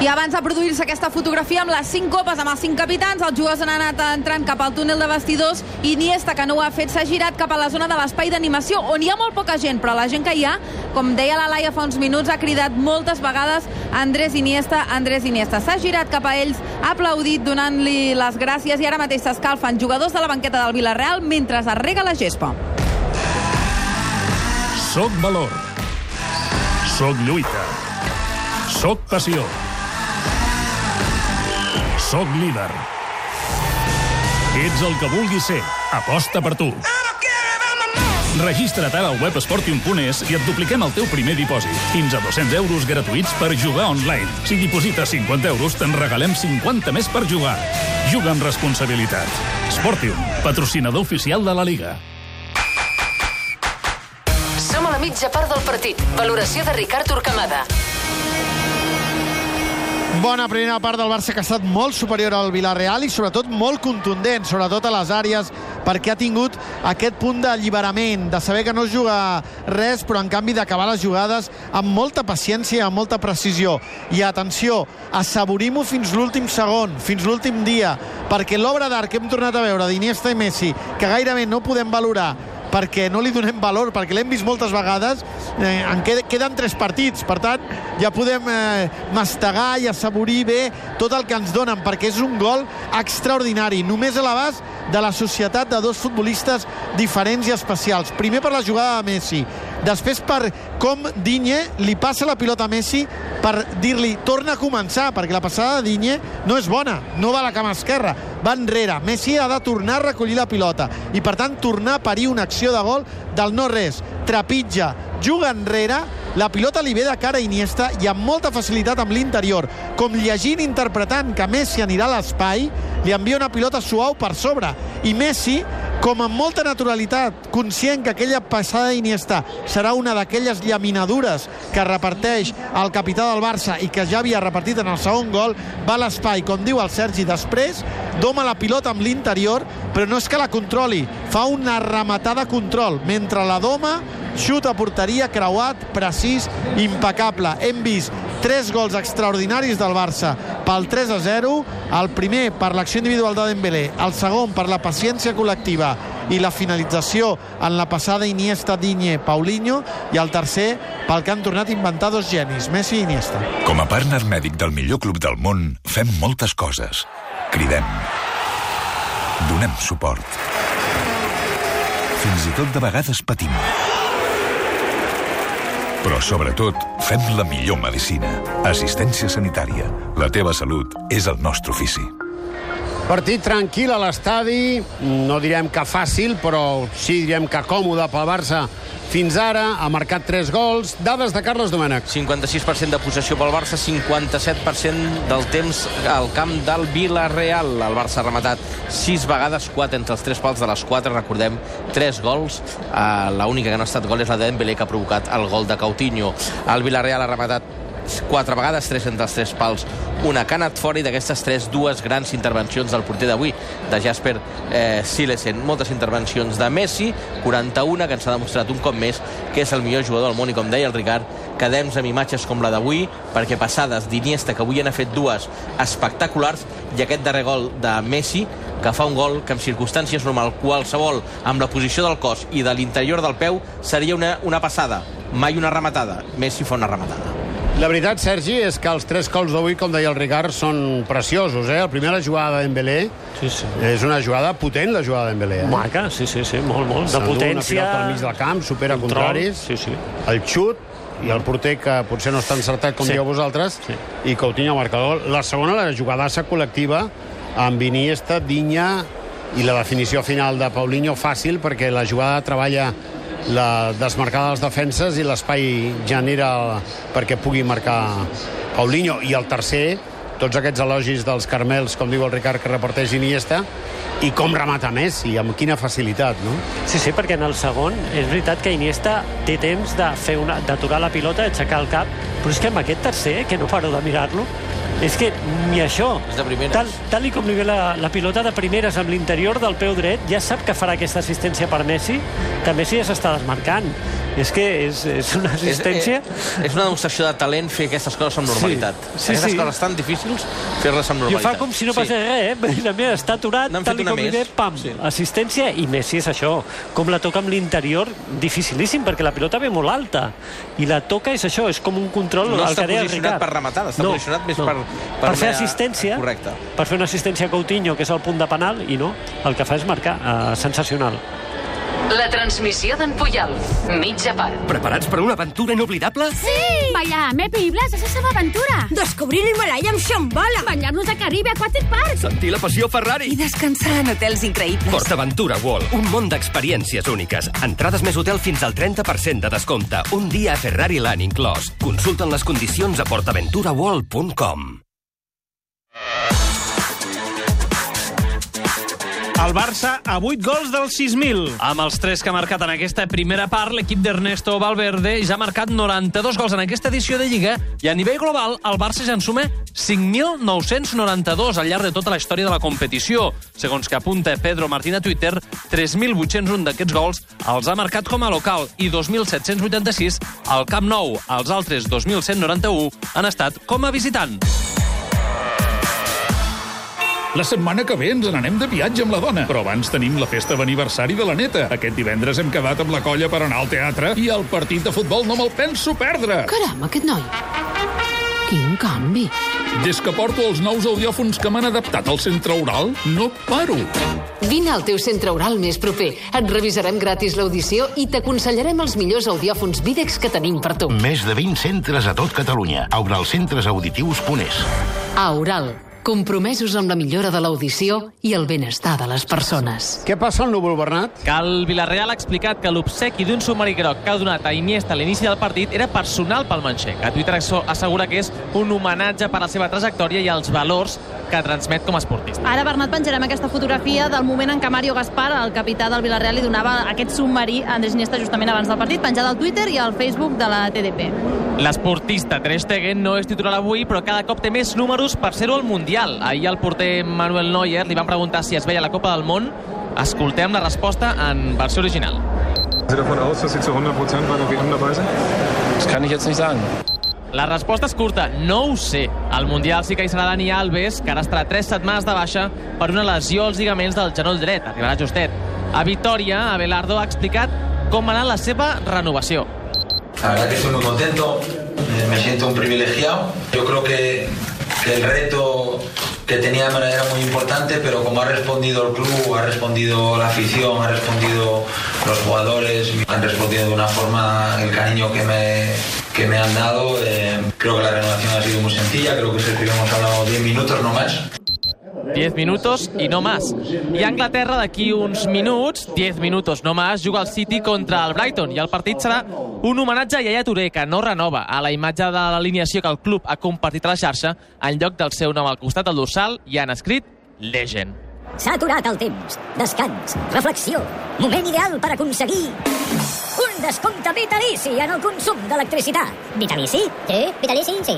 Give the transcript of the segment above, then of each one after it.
I abans de produir-se aquesta fotografia amb les cinc copes, amb els cinc capitans, els jugadors han anat entrant cap al túnel de vestidors i Iniesta, que no ho ha fet, s'ha girat cap a la zona de l'espai d'animació, on hi ha molt poca gent, però la gent que hi ha, com deia la Laia fa uns minuts, ha cridat moltes vegades Andrés Iniesta, Andrés Iniesta. S'ha girat cap a ells, ha aplaudit donant-li les gràcies i ara mateix s'escalfen jugadors de la banqueta del Villarreal mentre es rega la gespa. Soc valor. Soc lluita. Soc passió. Soc líder. Ets el que vulguis ser. Aposta per tu. Registra't ara al web esportium.es i et dupliquem el teu primer dipòsit. Fins a 200 euros gratuïts per jugar online. Si diposites 50 euros, te'n regalem 50 més per jugar. Juga amb responsabilitat. Sportium, patrocinador oficial de la Liga. Som a la mitja part del partit. Valoració de Ricard Urcamada. Bona primera part del Barça que ha estat molt superior al Villarreal i sobretot molt contundent, sobretot a les àrees, perquè ha tingut aquest punt d'alliberament, de saber que no juga res, però en canvi d'acabar les jugades amb molta paciència amb molta precisió. I atenció, assaborim-ho fins l'últim segon, fins l'últim dia, perquè l'obra d'art que hem tornat a veure d'Iniesta i Messi, que gairebé no podem valorar perquè no li donem valor, perquè l'hem vist moltes vegades, eh, en qued queden tres partits, per tant, ja podem eh, mastegar i assaborir bé tot el que ens donen, perquè és un gol extraordinari, només a l'abast de la societat de dos futbolistes diferents i especials. Primer per la jugada de Messi, després per com Digne li passa la pilota a Messi per dir-li torna a començar, perquè la passada de Digne no és bona, no va a la cama esquerra, va enrere. Messi ha de tornar a recollir la pilota i, per tant, tornar a parir una acció de gol del no-res. Trepitja, juga enrere, la pilota li ve de cara a Iniesta i amb molta facilitat amb l'interior. Com llegint, interpretant que Messi anirà a l'espai, li envia una pilota suau per sobre. I Messi, com amb molta naturalitat, conscient que aquella passada d'Iniesta serà una d'aquelles llaminadures que reparteix el capità del Barça i que ja havia repartit en el segon gol, va a l'espai, com diu el Sergi, després doma la pilota amb l'interior, però no és que la controli, fa una rematada control. Mentre la doma, xut a porteria, creuat, precís, impecable. Hem vist tres gols extraordinaris del Barça pel 3 a 0, el primer per l'acció individual de Dembélé, el segon per la paciència col·lectiva i la finalització en la passada Iniesta, Digne, Paulinho i el tercer pel que han tornat a inventar dos genis, Messi i Iniesta. Com a partner mèdic del millor club del món, fem moltes coses. Cridem. Donem suport. Fins i tot de vegades patim. Però sobretot, fem la millor medicina. Assistència sanitària. La teva salut és el nostre ofici. Partit tranquil a l'estadi, no direm que fàcil, però sí direm que còmode pel Barça fins ara, ha marcat 3 gols. Dades de Carles Domènech. 56% de possessió pel Barça, 57% del temps al camp del Villarreal. El Barça ha rematat 6 vegades, 4 entre els 3 pals de les 4, recordem, 3 gols. Uh, L'única que no ha estat gol és la de Dembélé, que ha provocat el gol de Coutinho. El Villarreal ha rematat quatre vegades, tres entre els tres pals, una que ha anat fora i d'aquestes tres, dues grans intervencions del porter d'avui, de Jasper eh, Silesen. Moltes intervencions de Messi, 41, que ens ha demostrat un cop més que és el millor jugador del món i com deia el Ricard, quedem amb imatges com la d'avui, perquè passades d'Iniesta, que avui n'ha fet dues espectaculars, i aquest darrer gol de Messi, que fa un gol que en circumstàncies normal qualsevol amb la posició del cos i de l'interior del peu seria una, una passada, mai una rematada. Messi fa una rematada. La veritat, Sergi, és que els tres gols d'avui, com deia el Ricard, són preciosos. Eh? El primer, la jugada de Dembélé, Sí, sí. és una jugada potent, la jugada de Dembélé. Eh? Maca, sí, sí, sí, molt, molt. De potència... Una al mig del camp, supera control, contraris. Sí, sí. El xut, i el porter que potser no està encertat com Sí. dieu vosaltres, Sí. i Coutinho marcador. La segona, la jugadassa col·lectiva amb Iniesta, Dinya i la definició final de Paulinho fàcil perquè la jugada treballa la desmarcada dels defenses i l'espai genera perquè pugui marcar Paulinho i el tercer tots aquests elogis dels Carmels, com diu el Ricard, que reparteix Iniesta, i com remata Messi, amb quina facilitat, no? Sí, sí, perquè en el segon és veritat que Iniesta té temps de fer una d'aturar la pilota, aixecar el cap, però és que amb aquest tercer, que no paro de mirar-lo, és que ni això, És de primeres. tal, tal i com li ve la, la pilota de primeres amb l'interior del peu dret, ja sap que farà aquesta assistència per Messi, que Messi ja s'està desmarcant. És que és, és una assistència... És, és, és una demostració de talent fer aquestes coses amb normalitat. Sí, aquestes sí. coses tan difícils, fer-les amb I ho normalitat. fa com si no passés res, eh? Mira, està aturat, tal i com li ve, pam, Sí. assistència, i Messi és això, com la toca amb l'interior, dificilíssim, perquè la pilota ve molt alta, i la toca és això, és com un control... No està posicionat per rematar, està posicionat més per- per Per fer assistència, correcte. per fer una assistència a Coutinho, que és el punt de penal, i no, el que fa és marcar, uh, sensacional. La transmissió d'en Puyol. Mitja part. Preparats per una aventura inoblidable? Sí! Ballar amb Epi i Blas és la seva aventura. Descobrir l'Himalaya amb Shambhala. Banyar-nos a Caribe Aquatic Park. Sentir la passió Ferrari? I descansar en hotels increïbles. PortAventura World, un món d'experiències úniques. Entrades més hotel fins al 30% de descompte. Un dia a Ferrari Land inclòs. Consulten les condicions a portaventuraworld.com. El Barça a 8 gols dels 6.000. Amb els 3 que ha marcat en aquesta primera part, l'equip d'Ernesto Valverde ja ha marcat 92 gols en aquesta edició de Lliga i a nivell global el Barça ja en suma 5.992 al llarg de tota la història de la competició. Segons que apunta Pedro Martín a Twitter, 3.801 d'aquests gols els ha marcat com a local i 2.786 al Camp Nou. Els altres 2.191 han estat com a visitant. La setmana que ve ens n'anem de viatge amb la dona, però abans tenim la festa d'aniversari de la neta. Aquest divendres hem quedat amb la colla per anar al teatre i el partit de futbol no me'l penso perdre. Caram, aquest noi. Quin canvi. Des que porto els nous audiòfons que m'han adaptat al centre oral, no paro. Vine al teu centre oral més proper. Et revisarem gratis l'audició i t'aconsellarem els millors audiòfons Videx que tenim per tu. Més de 20 centres a tot Catalunya. Auralcentresauditius.es A Oral, compromesos amb la millora de l'audició i el benestar de les persones. Què passa al núvol, Bernat? Que el Villarreal ha explicat que l'obsequi d'un submarí groc que ha donat a Iniesta a l'inici del partit era personal pel manxec. A Twitter assegura que és un homenatge per a la seva trajectòria i els valors que transmet com a esportista. Ara, Bernat, penjarem aquesta fotografia del moment en què Mario Gaspar, el capità del Villarreal, li donava aquest submarí a Andrés Iniesta justament abans del partit, penjada al Twitter i al Facebook de la TDP. L'esportista Ter Stegen no és titular avui, però cada cop té més números per ser-ho al Mundial. Ahir el porter Manuel Neuer li van preguntar si es veia la Copa del Món. Escoltem la resposta en versió original. Sie davon aus, dass Sie zu 100% bei der WM dabei sind? Das kann ich jetzt nicht sagen. La resposta és curta, no ho sé. Al Mundial sí que hi serà Dani Alves, que ara estarà 3 setmanes de baixa per una lesió als lligaments del genoll dret. Arribarà justet. A Vitoria, Abelardo ha explicat com va anar la seva renovació. La verdad que estoy muy contento, me siento un privilegiado. Yo creo que, el reto que tenía de manera muy importante, pero como ha respondido el club, ha respondido la afición, ha respondido los jugadores, han respondido de una forma el cariño que me, que me han dado, eh, creo que la renovación ha sido muy sencilla, creo que es el que hemos hablado 10 minutos, no más. 10 minutos i no más. I Anglaterra, d'aquí uns minuts, 10 minutos no más, juga el City contra el Brighton i el partit serà un homenatge a Yaya Touré, que no renova a la imatge de l'alineació que el club ha compartit a la xarxa, en lloc del seu nom al costat del dorsal hi han escrit Legend. S'ha aturat el temps. Descans, reflexió, moment ideal per aconseguir un descompte vitalici en el consum d'electricitat. Vitalici? Sí, vitalici, sí.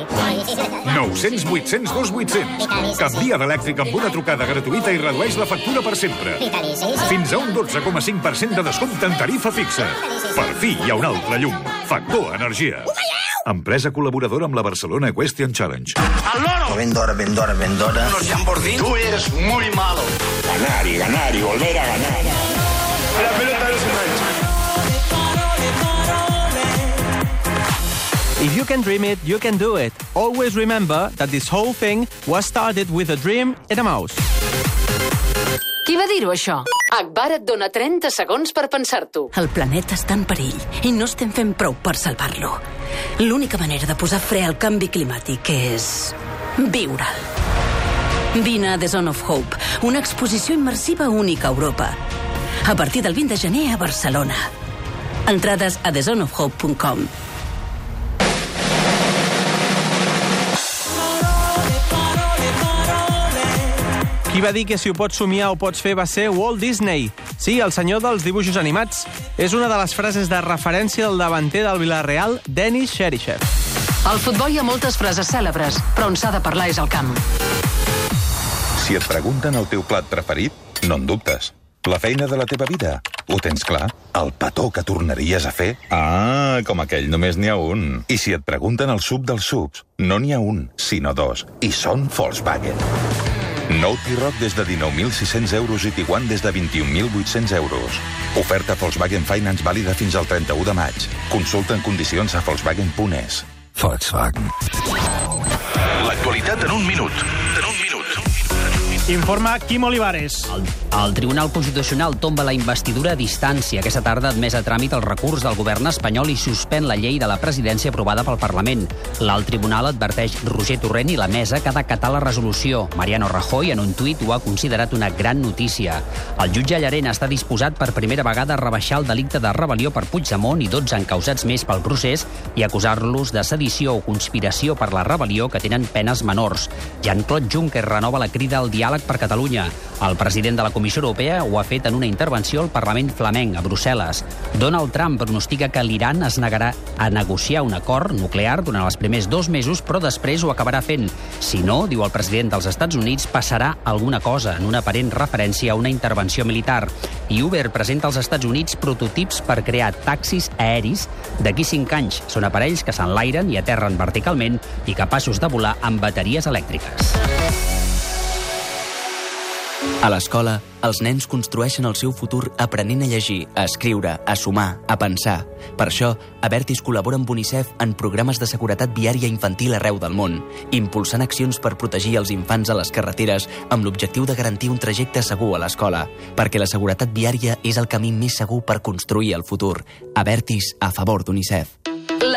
900 800 2800. Canvia d'elèctric amb una trucada gratuïta i redueix la factura per sempre. Vitalici, sí. Fins a un 12,5% de descompte en tarifa fixa. Per fi hi ha un altre llum. Factor Energia. Empresa col·laboradora amb la Barcelona Question Challenge. ¡Al loro! Vendora, vendora, vendora. Unos Lamborghini. Tú eres muy malo. Ganar y ganar y volver a ganar. La pelota no se mancha. If you can dream it, you can do it. Always remember that this whole thing was started with a dream and a mouse. Qui va dir-ho, això? Akbar et dona 30 segons per pensar-t'ho. El planeta està en perill i no estem fent prou per salvar-lo. L'única manera de posar fre al canvi climàtic és... viure'l. Vine a The Zone of Hope, una exposició immersiva única a Europa. A partir del 20 de gener a Barcelona. Entrades a thezoneofhope.com. Qui va dir que si ho pots somiar ho pots fer va ser Walt Disney. Sí, el senyor dels dibuixos animats. És una de les frases de referència del davanter del Villarreal, Denis Cheryshev. Al futbol hi ha moltes frases cèlebres, però on s'ha de parlar és al camp. Si et pregunten el teu plat preferit, no en dubtes. La feina de la teva vida, ho tens clar? El petó que tornaries a fer? Ah, com aquell només n'hi ha un. I si et pregunten el sub dels subs, no n'hi ha un, sinó dos. I són Volkswagen. Nou T-Roc des de 19.600 euros i Tiguan des de 21.800 euros. Oferta Volkswagen Finance vàlida fins al 31 de maig. Consulta en condicions a volkswagen.es. Volkswagen. L'actualitat en un minut. Informa Quim Olivares. El, el Tribunal Constitucional tomba la investidura a distància. Aquesta tarda admès a tràmit el recurs del govern espanyol i suspèn la llei de la presidència aprovada pel Parlament. L'alt tribunal adverteix Roger Torrent i la mesa que ha d'acatar la resolució. Mariano Rajoy en un tuit ho ha considerat una gran notícia. El jutge Llarena està disposat per primera vegada a rebaixar el delicte de rebel·lió per Puigdemont i 12 encausats més pel procés i acusar-los de sedició o conspiració per la rebel·lió que tenen penes menors. Jean-Claude Juncker renova la crida al diàleg per Catalunya. El president de la Comissió Europea ho ha fet en una intervenció al Parlament flamenc, a Brussel·les. Donald Trump pronostica que l'Iran es negarà a negociar un acord nuclear durant els primers dos mesos, però després ho acabarà fent. Si no, diu el president dels Estats Units, passarà alguna cosa, en una aparent referència a una intervenció militar. I Uber presenta als Estats Units prototips per crear taxis aeris d'aquí 5 anys. Són aparells que s'enlairen i aterren verticalment i capaços de volar amb bateries elèctriques. A l'escola, els nens construeixen el seu futur aprenent a llegir, a escriure, a sumar, a pensar. Per això, Avertis col·labora amb UNICEF en programes de seguretat viària infantil arreu del món, impulsant accions per protegir els infants a les carreteres amb l'objectiu de garantir un trajecte segur a l'escola, perquè la seguretat viària és el camí més segur per construir el futur. Avertis a favor d'UNICEF.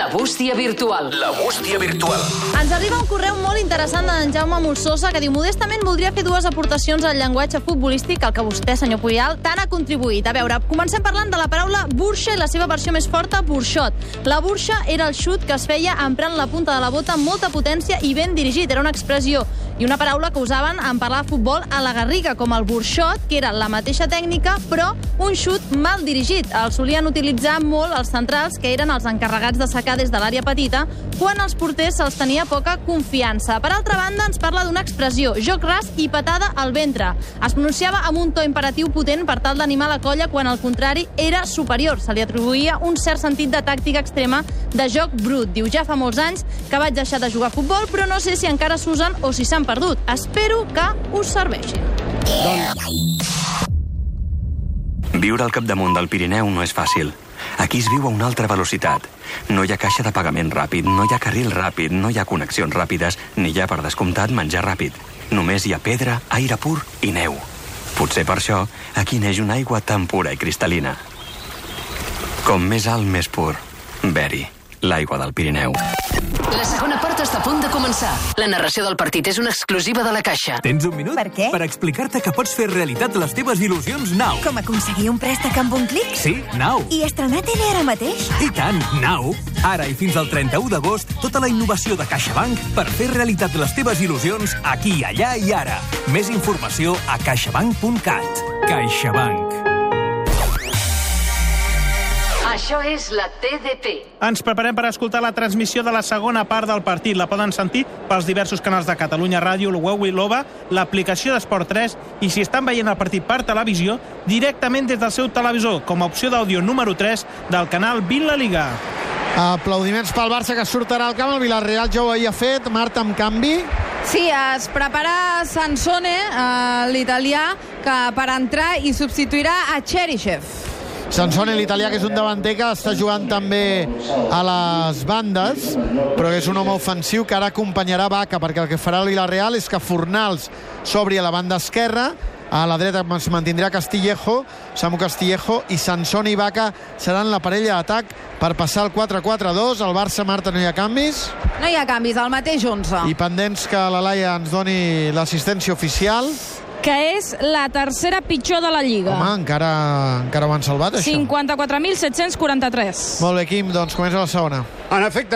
La bústia virtual. La bústia virtual. Ens arriba un correu molt interessant d'en Jaume Molsosa que diu modestament voldria fer dues aportacions al llenguatge futbolístic al que vostè, senyor Puyal, tant ha contribuït. A veure, comencem parlant de la paraula burxa i la seva versió més forta, burxot. La burxa era el xut que es feia emprant la punta de la bota amb molta potència i ben dirigit. Era una expressió i una paraula que usaven en parlar de futbol a la Garriga, com el burxot, que era la mateixa tècnica, però un xut mal dirigit. El solien utilitzar molt els centrals, que eren els encarregats de sacar des de l'àrea petita, quan als porters se'ls tenia poca confiança. Per altra banda, ens parla d'una expressió, joc ras i patada al ventre. Es pronunciava amb un to imperatiu potent per tal d'animar la colla quan al contrari era superior. Se li atribuïa un cert sentit de tàctica extrema de joc brut. Diu, ja fa molts anys que vaig deixar de jugar a futbol, però no sé si encara s'usen o si s'han perdut. Espero que us serveixin. Viure al capdamunt del Pirineu no és fàcil. Aquí es viu a una altra velocitat. No hi ha caixa de pagament ràpid, no hi ha carril ràpid, no hi ha connexions ràpides, ni hi ha, per descomptat, menjar ràpid. Només hi ha pedra, aire pur i neu. Potser per això aquí neix una aigua tan pura i cristal·lina. Com més alt, més pur. Beri, l'aigua del Pirineu. La segona part està a punt de començar. La narració del partit és una exclusiva de la Caixa. Tens un minut? Per què? Per explicar-te que pots fer realitat les teves il·lusions Now. Com aconseguir un préstec amb un clic? Sí, Now. I estrenar tele ara mateix? I tant, Now. Ara i fins al 31 d'agost, tota la innovació de CaixaBank per fer realitat les teves il·lusions aquí, allà i ara. Més informació a caixabank.cat. CaixaBank. Això és la TDP. Ens preparem per escoltar la transmissió de la segona part del partit. La poden sentir pels diversos canals de Catalunya Ràdio, el web Lova, l'aplicació d'Esport 3 i si estan veient el partit per televisió, directament des del seu televisor, com a opció d'àudio número 3 del canal Vila la Liga. Aplaudiments pel Barça que sortirà al camp. El Villarreal ja ho havia fet. Marta amb canvi. Sí, es prepara Sansone, eh, l'italià, que per entrar i substituirà a Cheryshev. Sansone, l'italià, que és un davanter que està jugant també a les bandes, però és un home ofensiu que ara acompanyarà Vaca, perquè el que farà el Villarreal és que Fornals s'obri a la banda esquerra, a la dreta es mantindrà Castillejo, Samu Castillejo i Sansone i Vaca seran la parella d'atac per passar al 4-4-2. El Barça, Marta, no hi ha canvis. No hi ha canvis, el mateix 11. I pendents que la Laia ens doni l'assistència oficial. Que és la tercera pitjor de la Lliga. Home, encara, encara ho han salvat, això. 54.743. Molt bé, Quim, doncs comença la segona. En efecte,